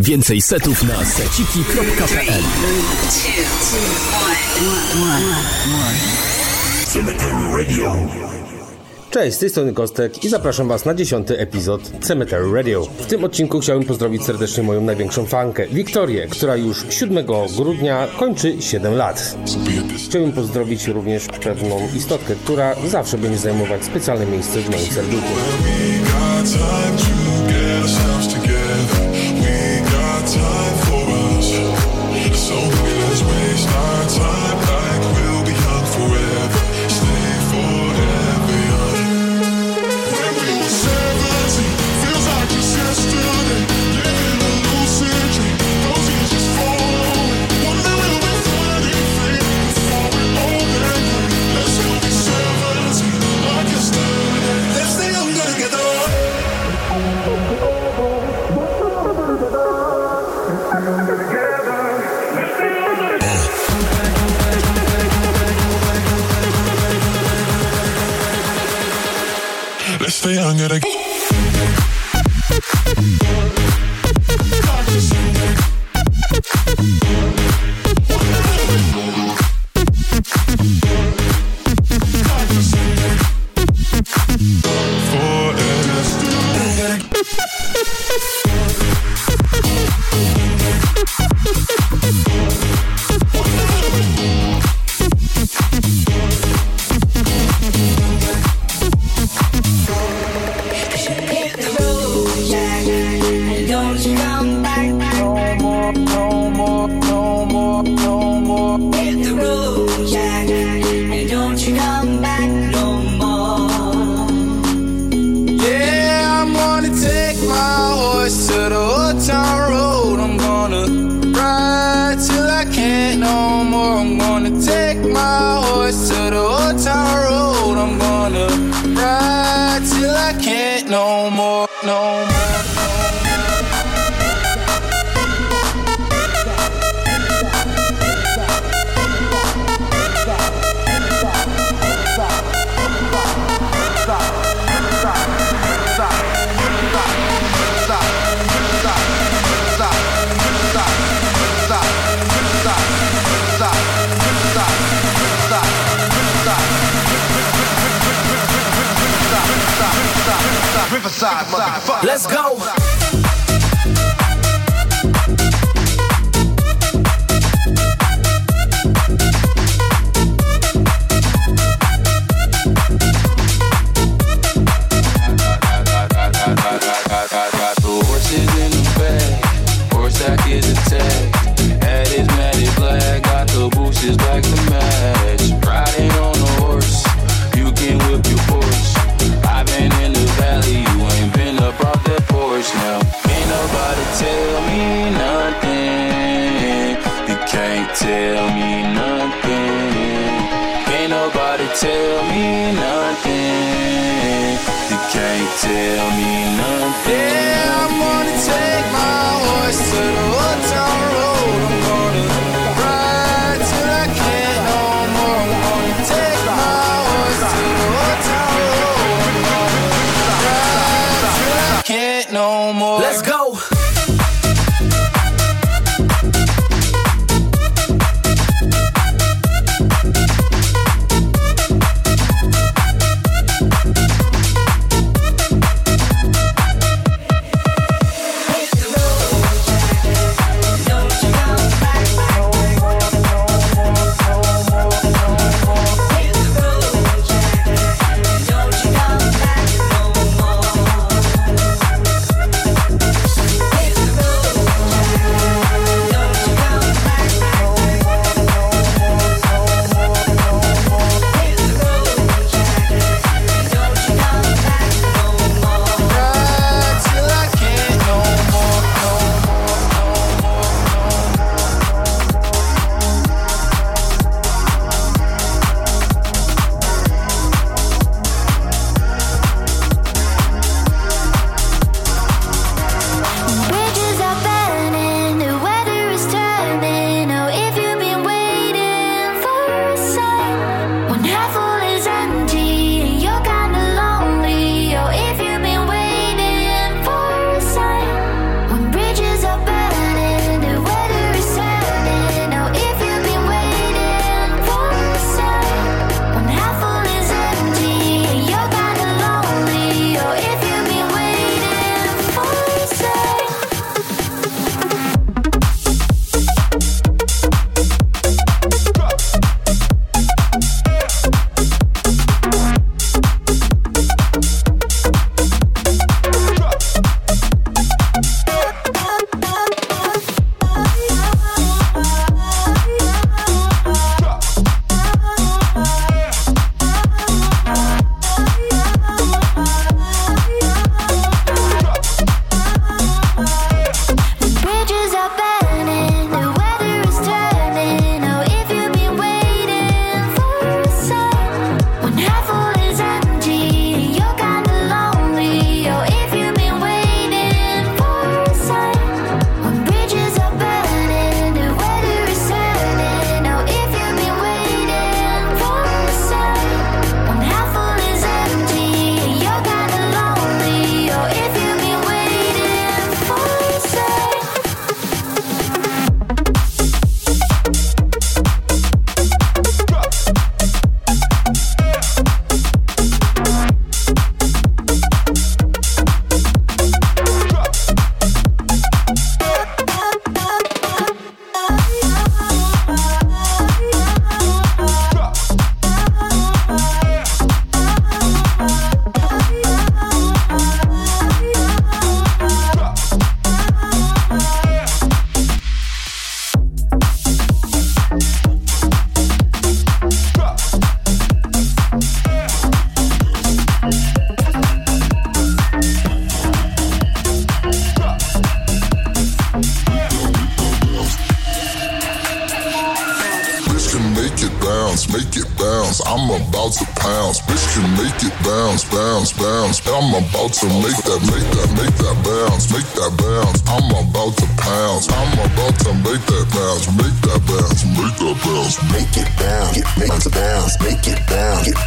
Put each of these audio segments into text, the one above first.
Więcej setów na seciki.pl Cześć, z tej strony Kostek i zapraszam Was na dziesiąty epizod Cemetery Radio. W tym odcinku chciałbym pozdrowić serdecznie moją największą fankę, Wiktorię, która już 7 grudnia kończy 7 lat. Chciałbym pozdrowić również pewną istotkę, która zawsze będzie zajmować specjalne miejsce w moim serduchu. Let's go. no more. Let's go.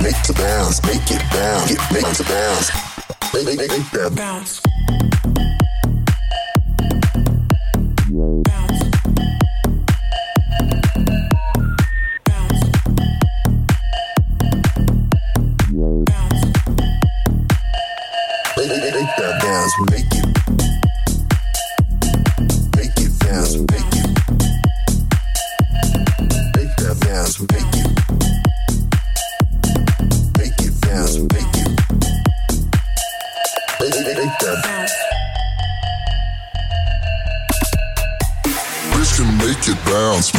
make it bounce, make it bounce, get make it bounce, make, make, make, make that bounce.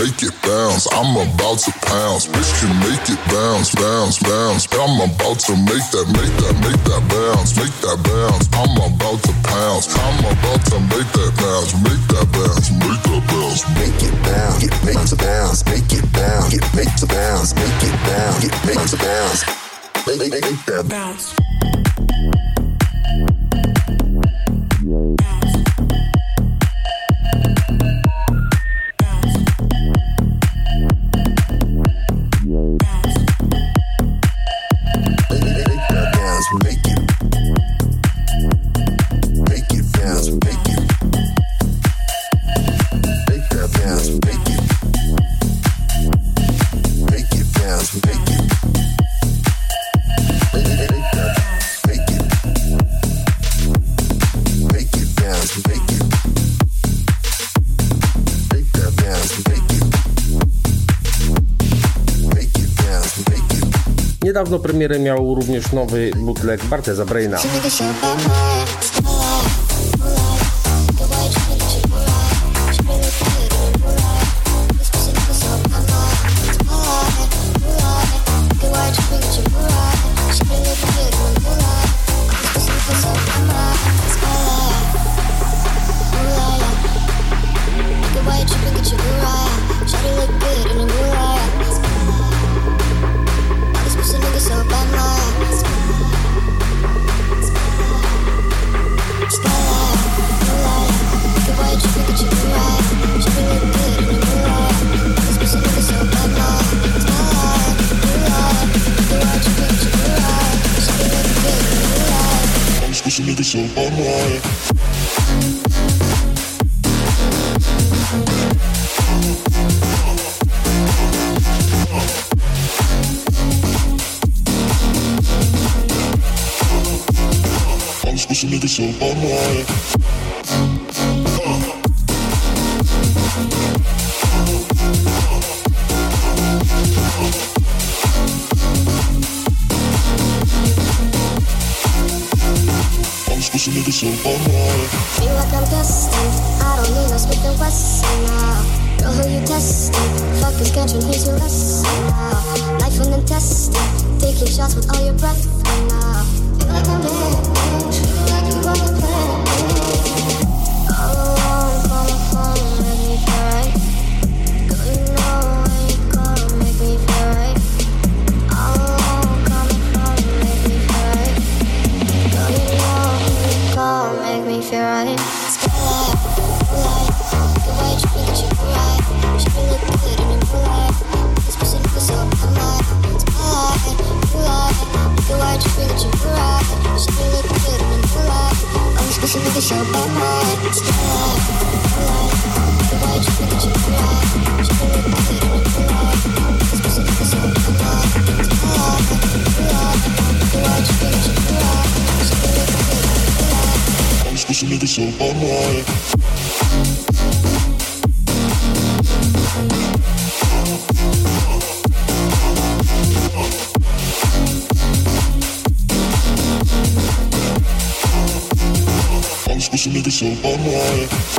make it bounce. I'm about to pounce. Bitch can make it bounce, bounce, bounce. I'm about to make that, make that, make that bounce, make that bounce. I'm about to pounce. I'm about to make that bounce, make that bounce, make that bounce. Make it bounce, get make to bounce, make it bounce, get make to bounce, make it bounce, get make to bounce. Make, make, make that bounce. Niedawno premierę miał również nowy bootleg Barteza Braina. so bad, boy.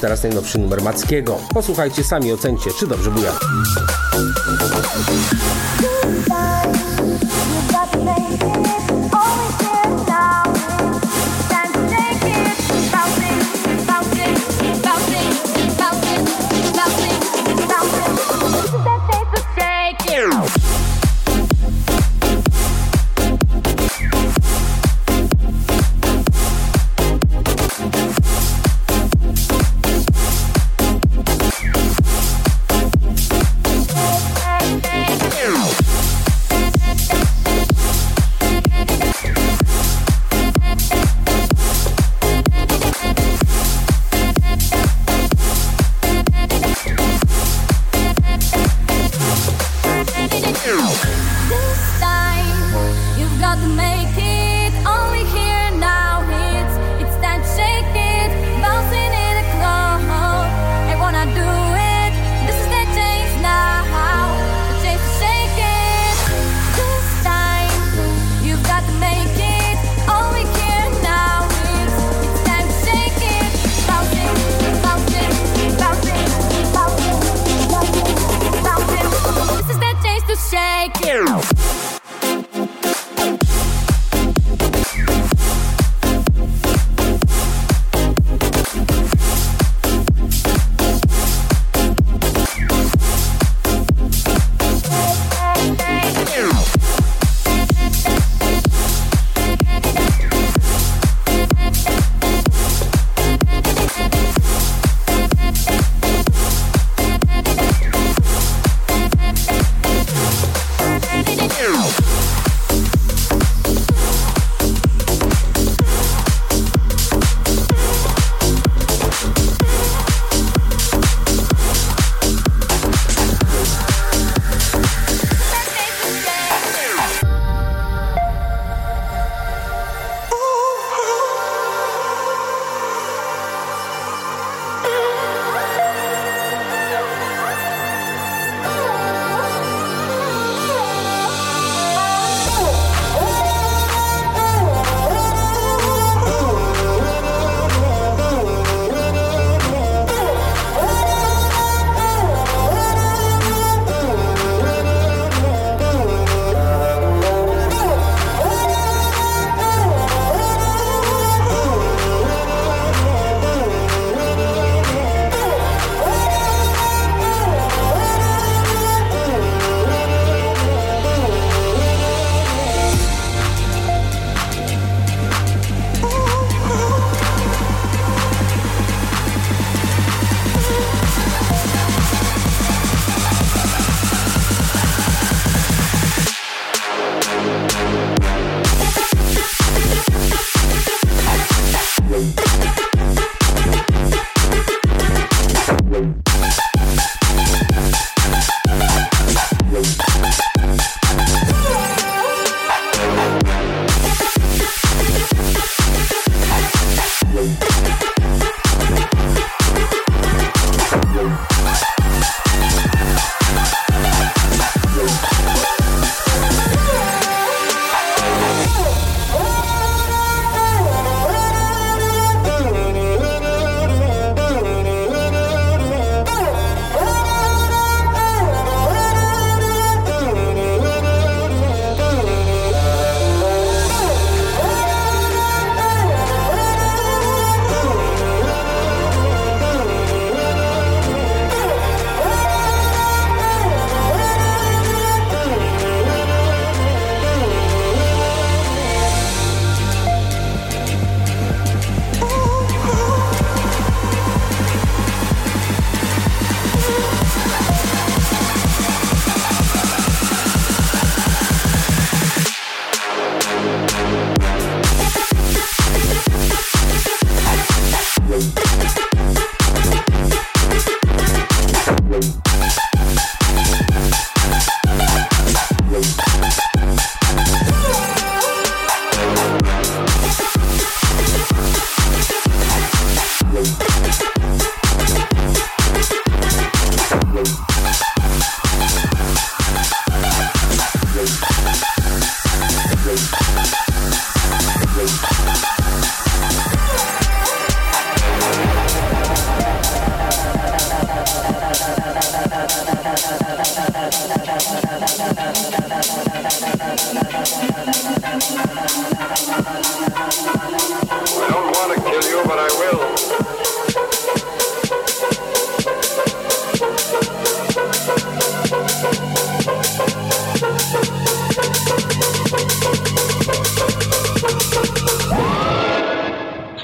Teraz najnowszy numer Mackiego. Posłuchajcie sami, ocencie, czy dobrze buja. Goodbye, you got.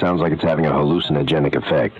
Sounds like it's having a hallucinogenic effect.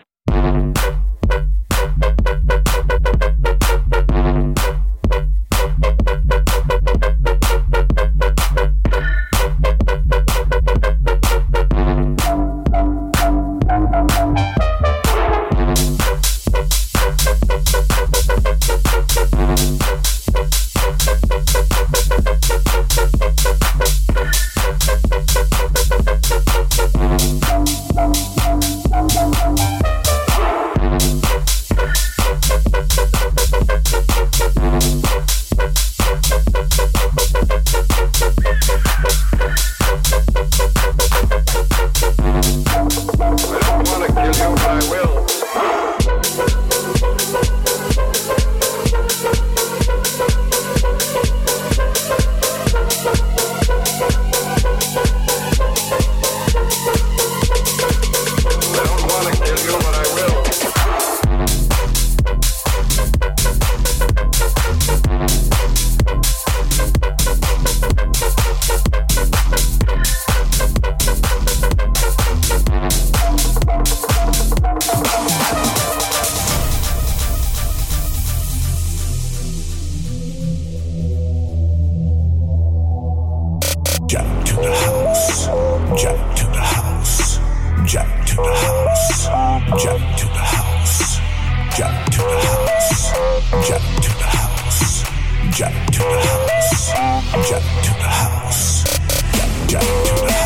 The house. Jack to the house. Jack to the house. Jack to the house. Jack to the house. Jack to the house. Jack to the house.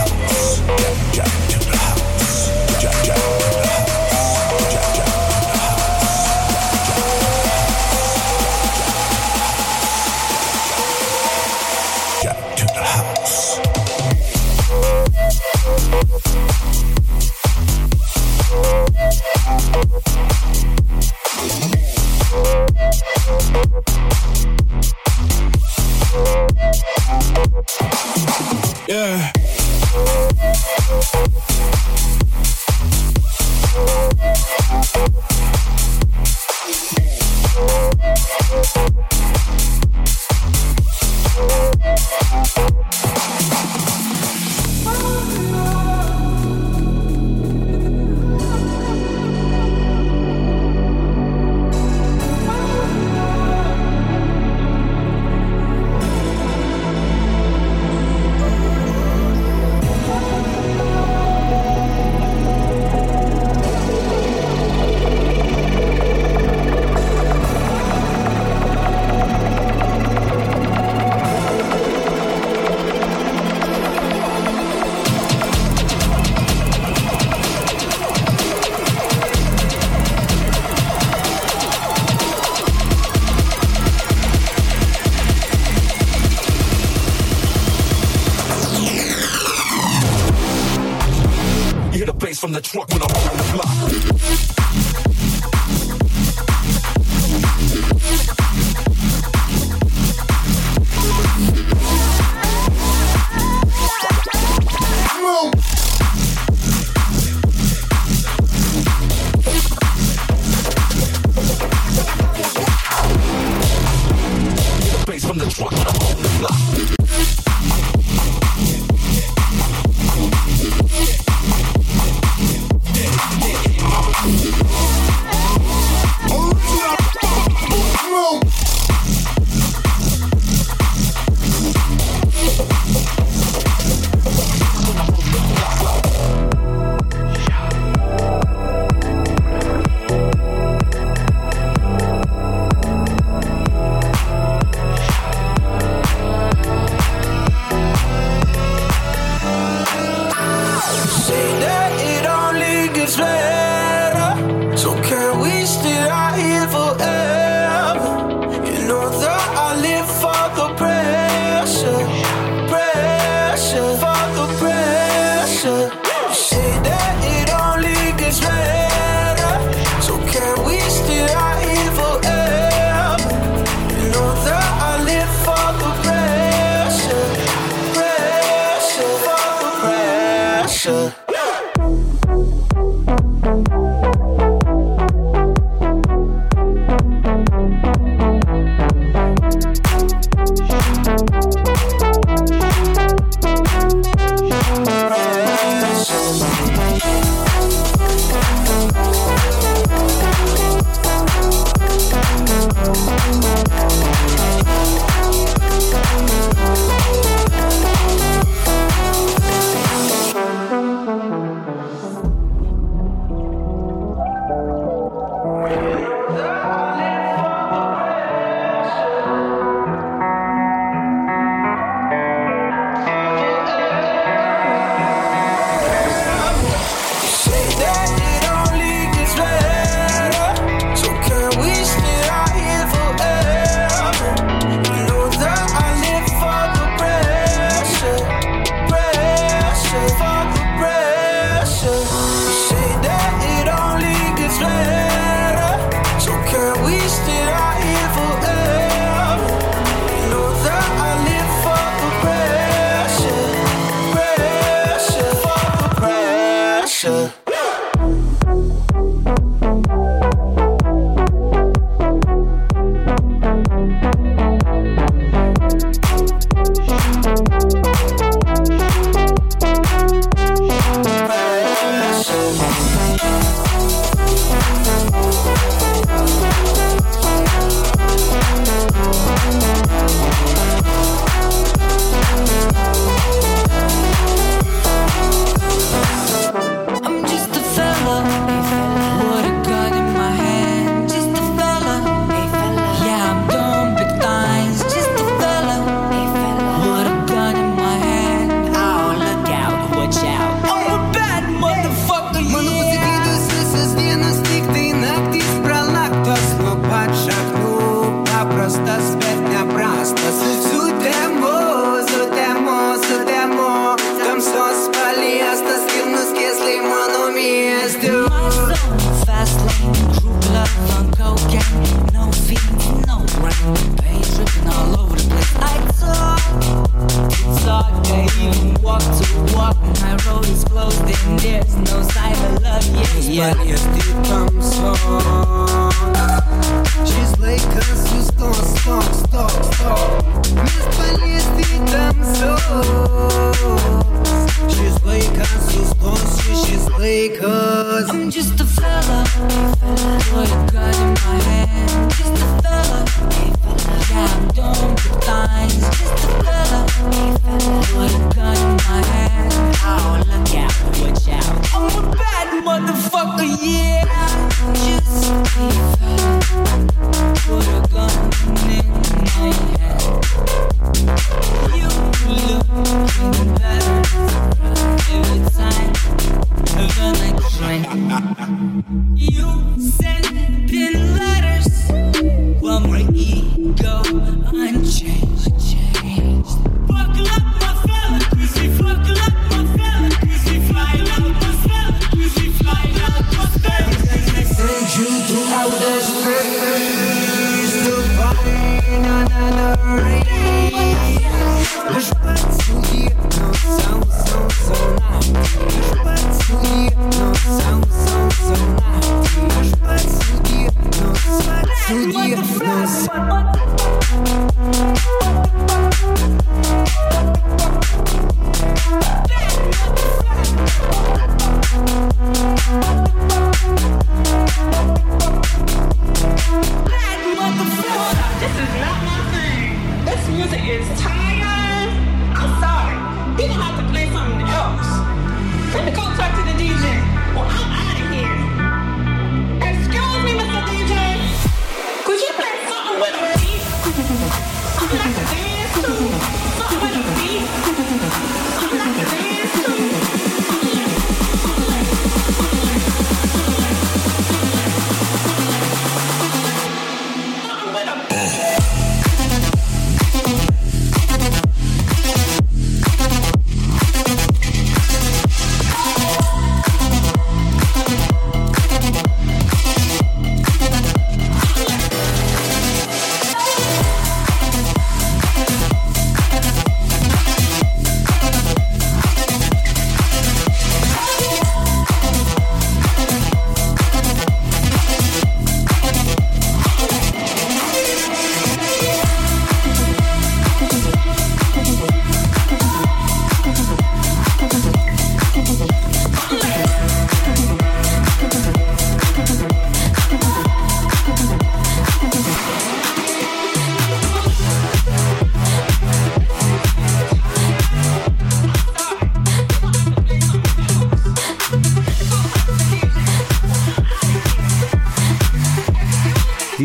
music is time.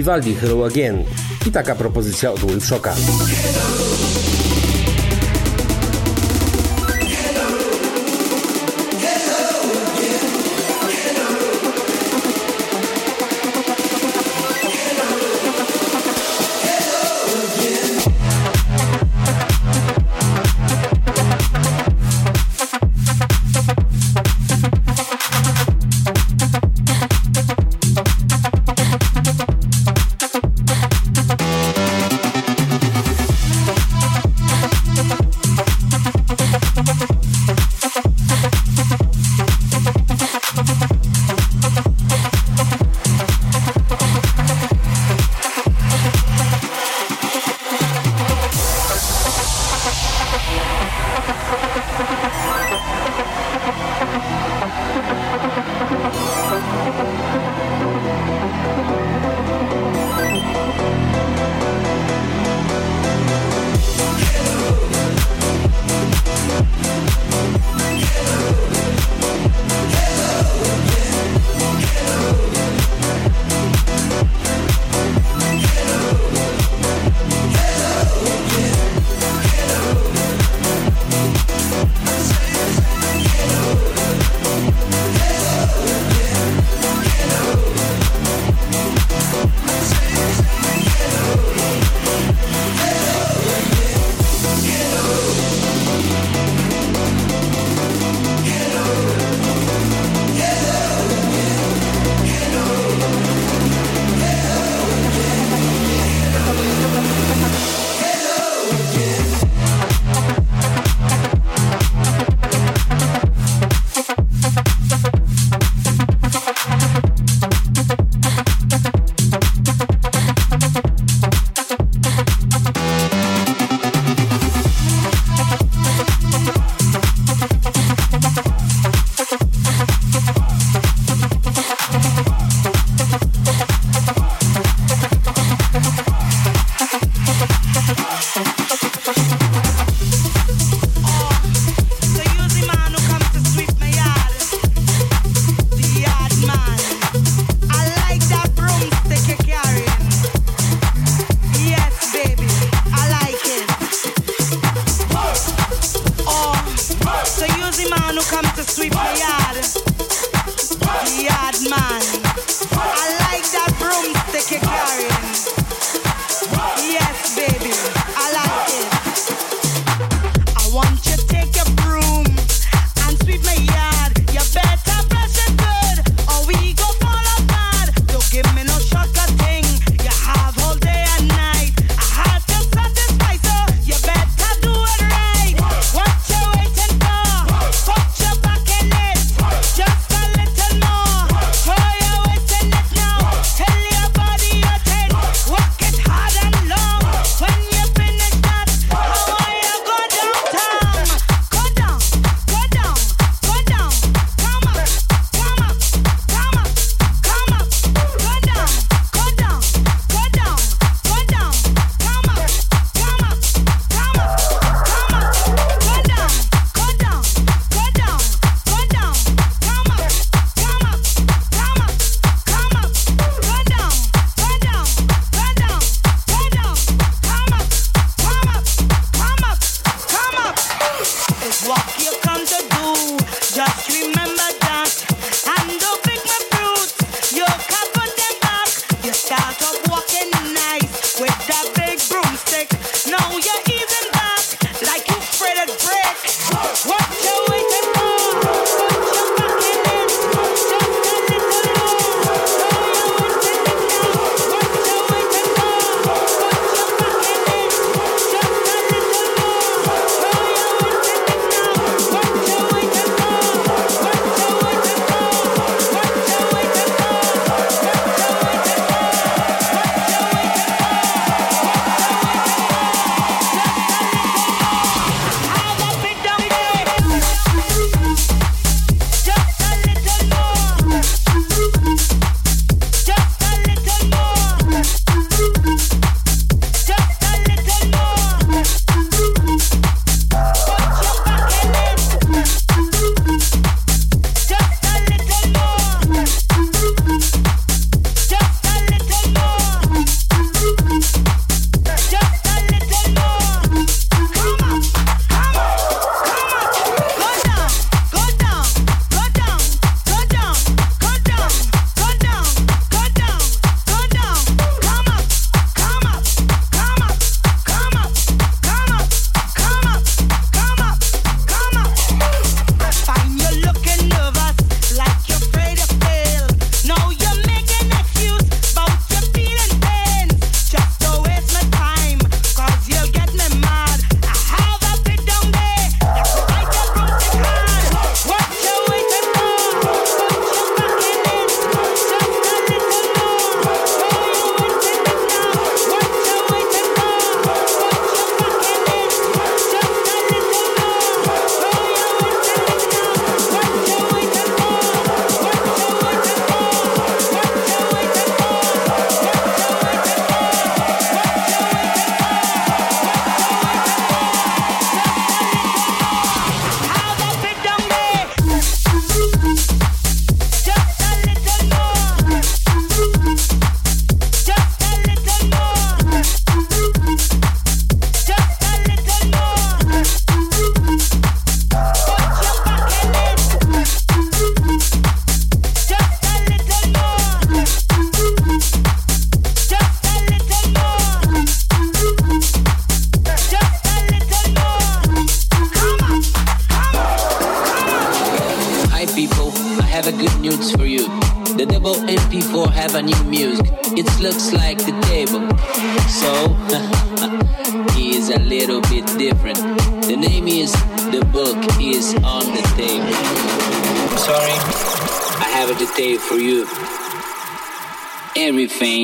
Vivaldi Hello Again i taka propozycja od Will Shocka.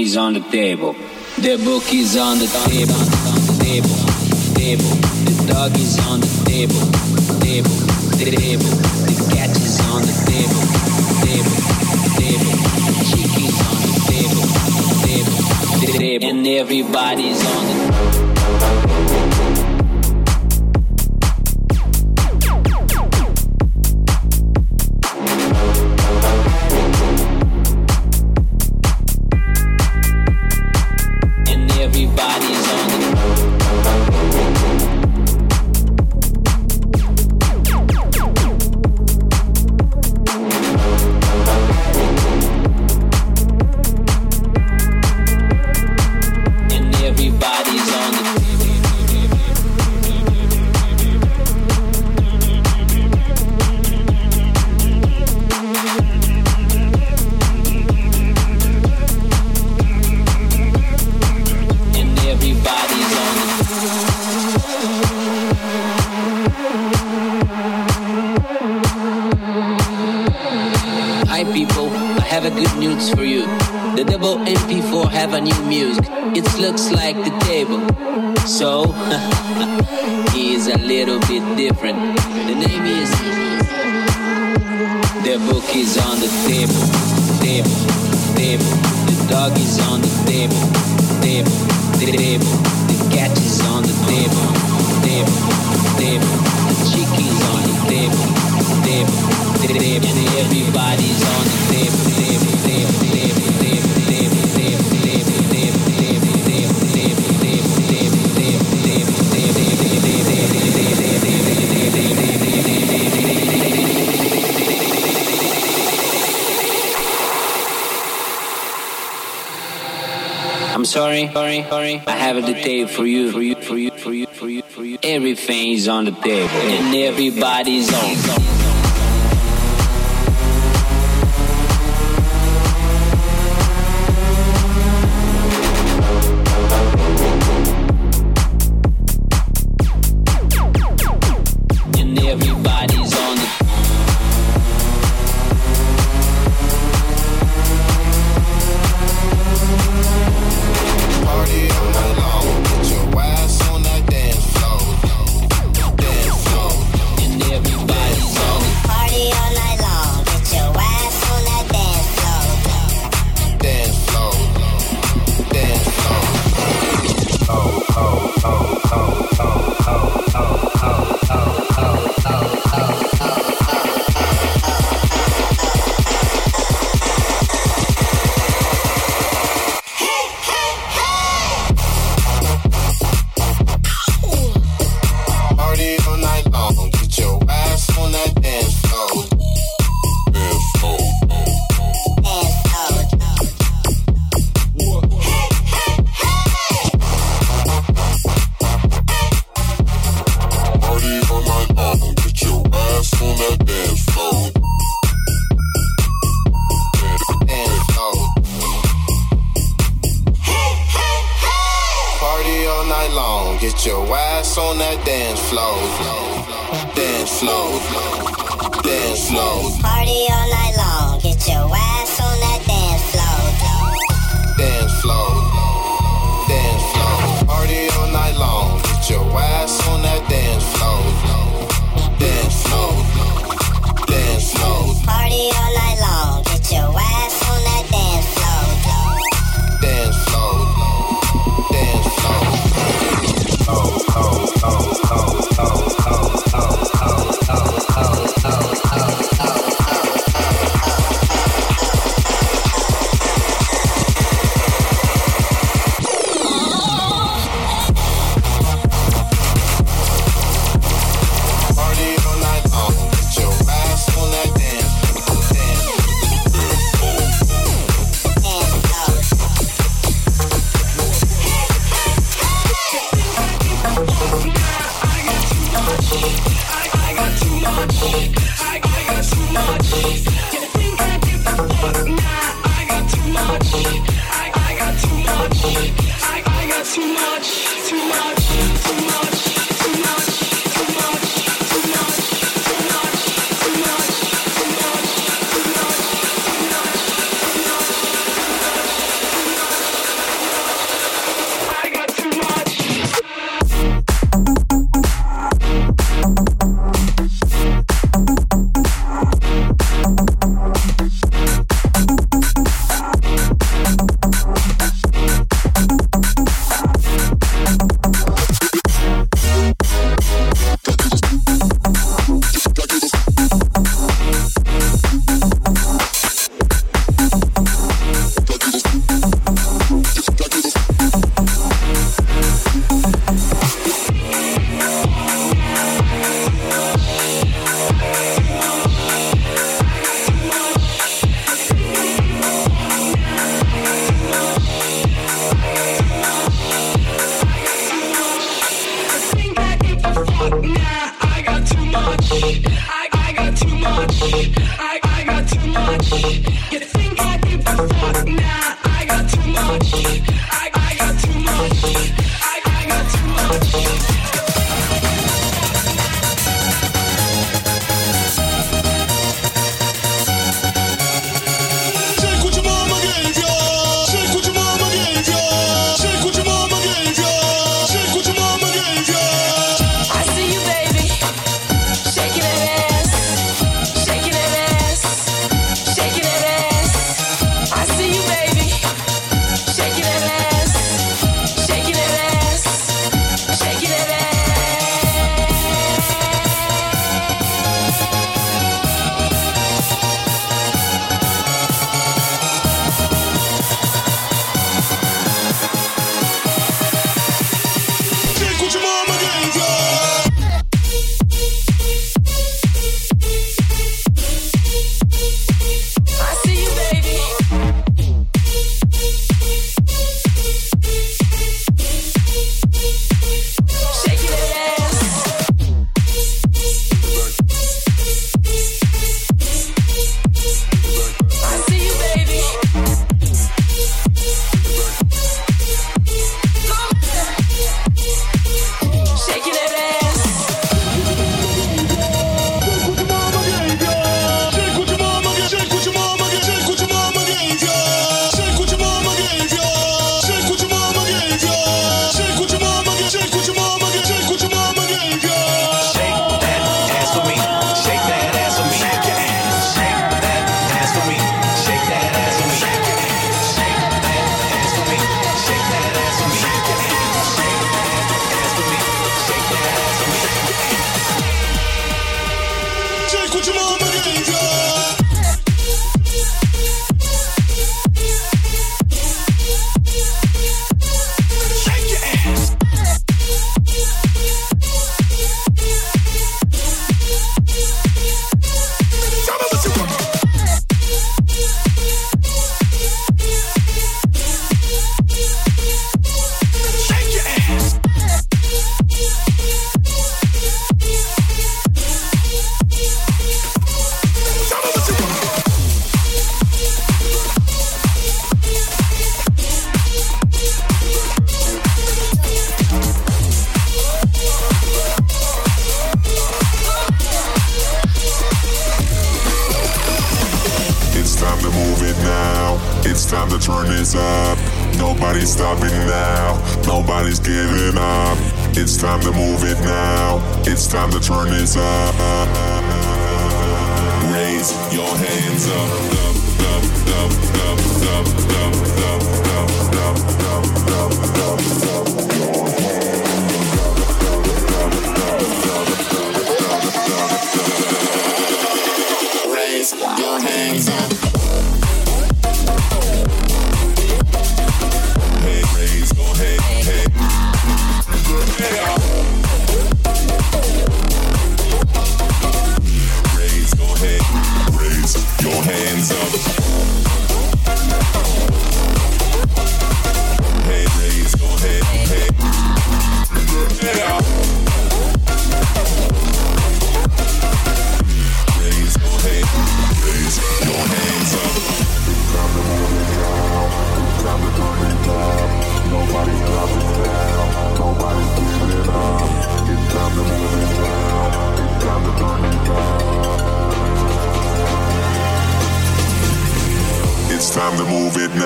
is on the table. The book is on the table, on the table, table. The dog is on the table, table, table. The cat is on the table, table, table. The chick is on the table, table, table. And everybody's on the table. Sorry. I have a tape for you, for you, for you, for you, for you, for you. Everything is on the table, and everybody's on.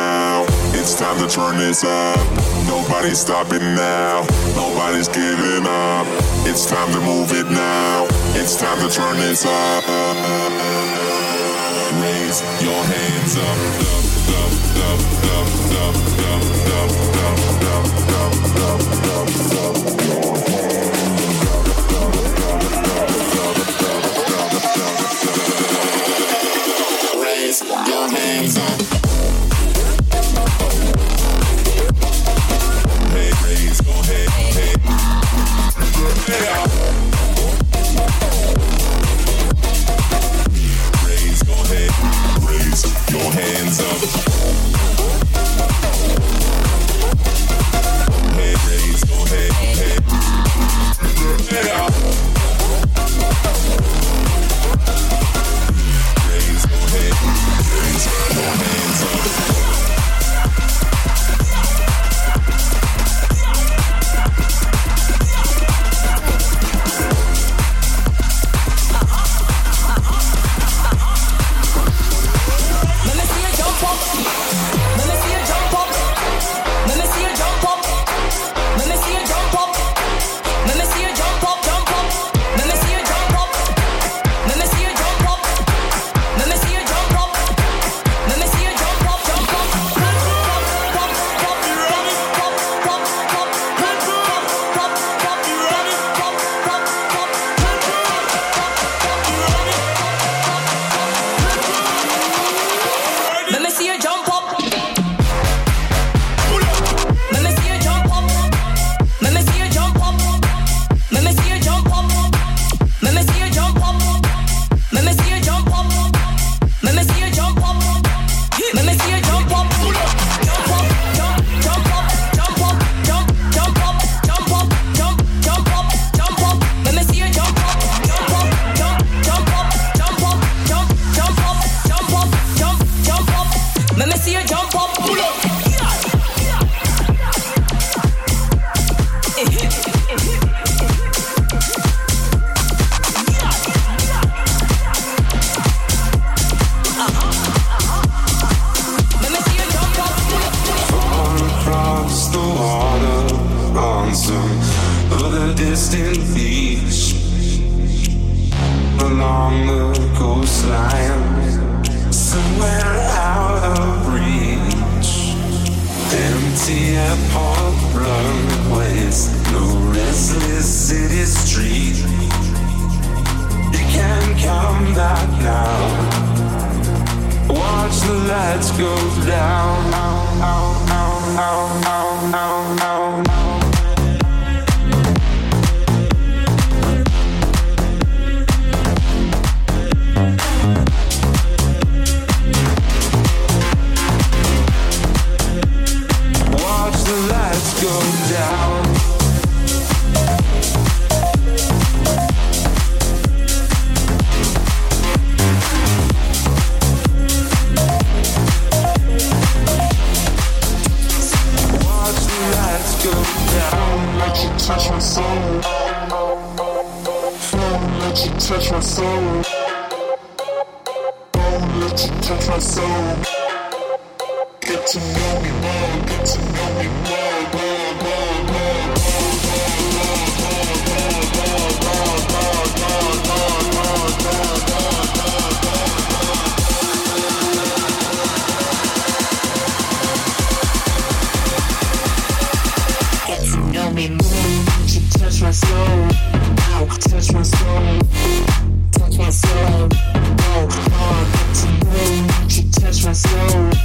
now. It's time to turn this up. Nobody's stopping now. Nobody's giving up. It's time to move it now. It's time to turn this up. Raise your hands up. Raise your hands up. all the touch my soul. Get to know me more, get to know me more, more, more, more, more, more, more, more, more, more, more, more, more, more, more, more, more. Get to know me more. My soul. Touch my soul. Touch my soul. trust no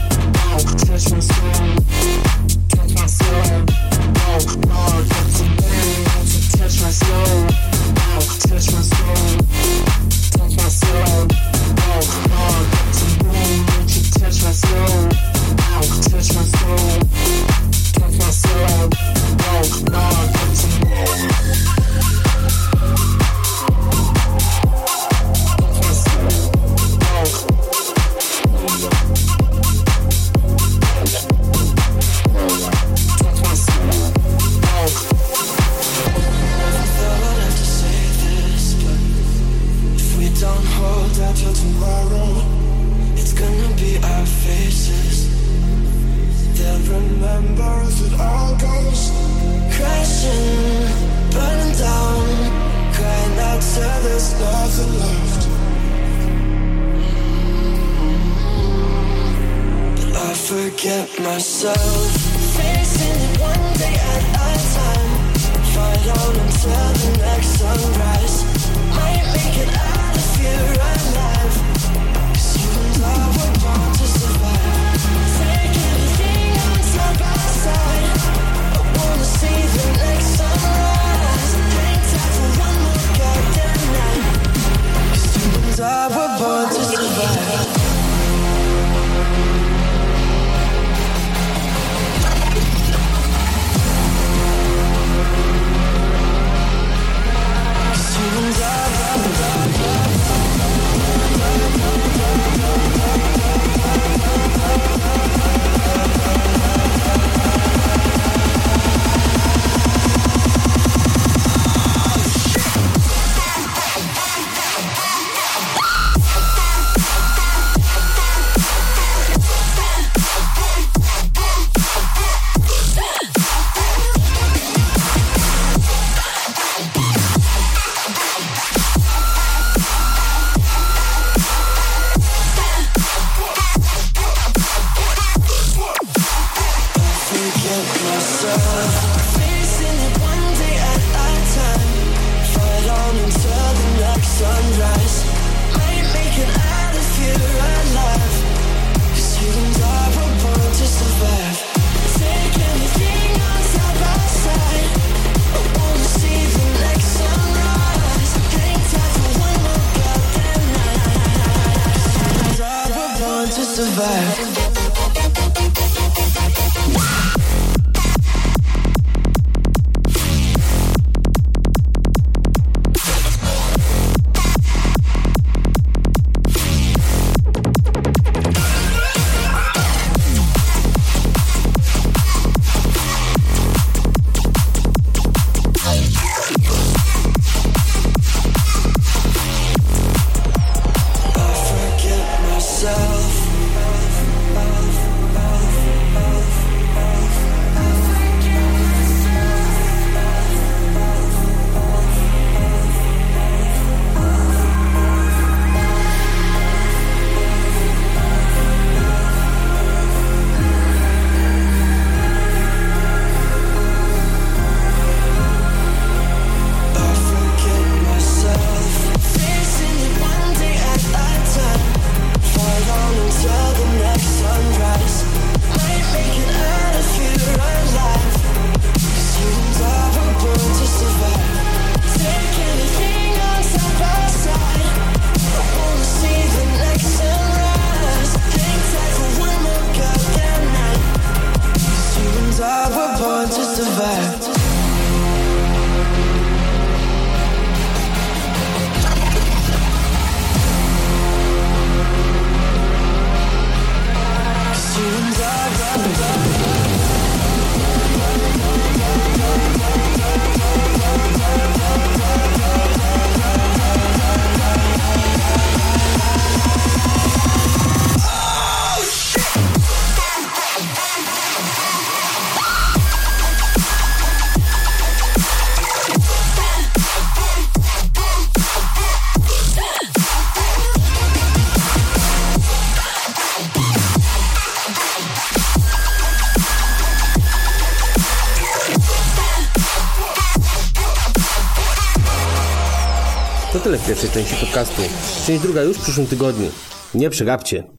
części podcastu. Część druga już w przyszłym tygodniu. Nie przegapcie.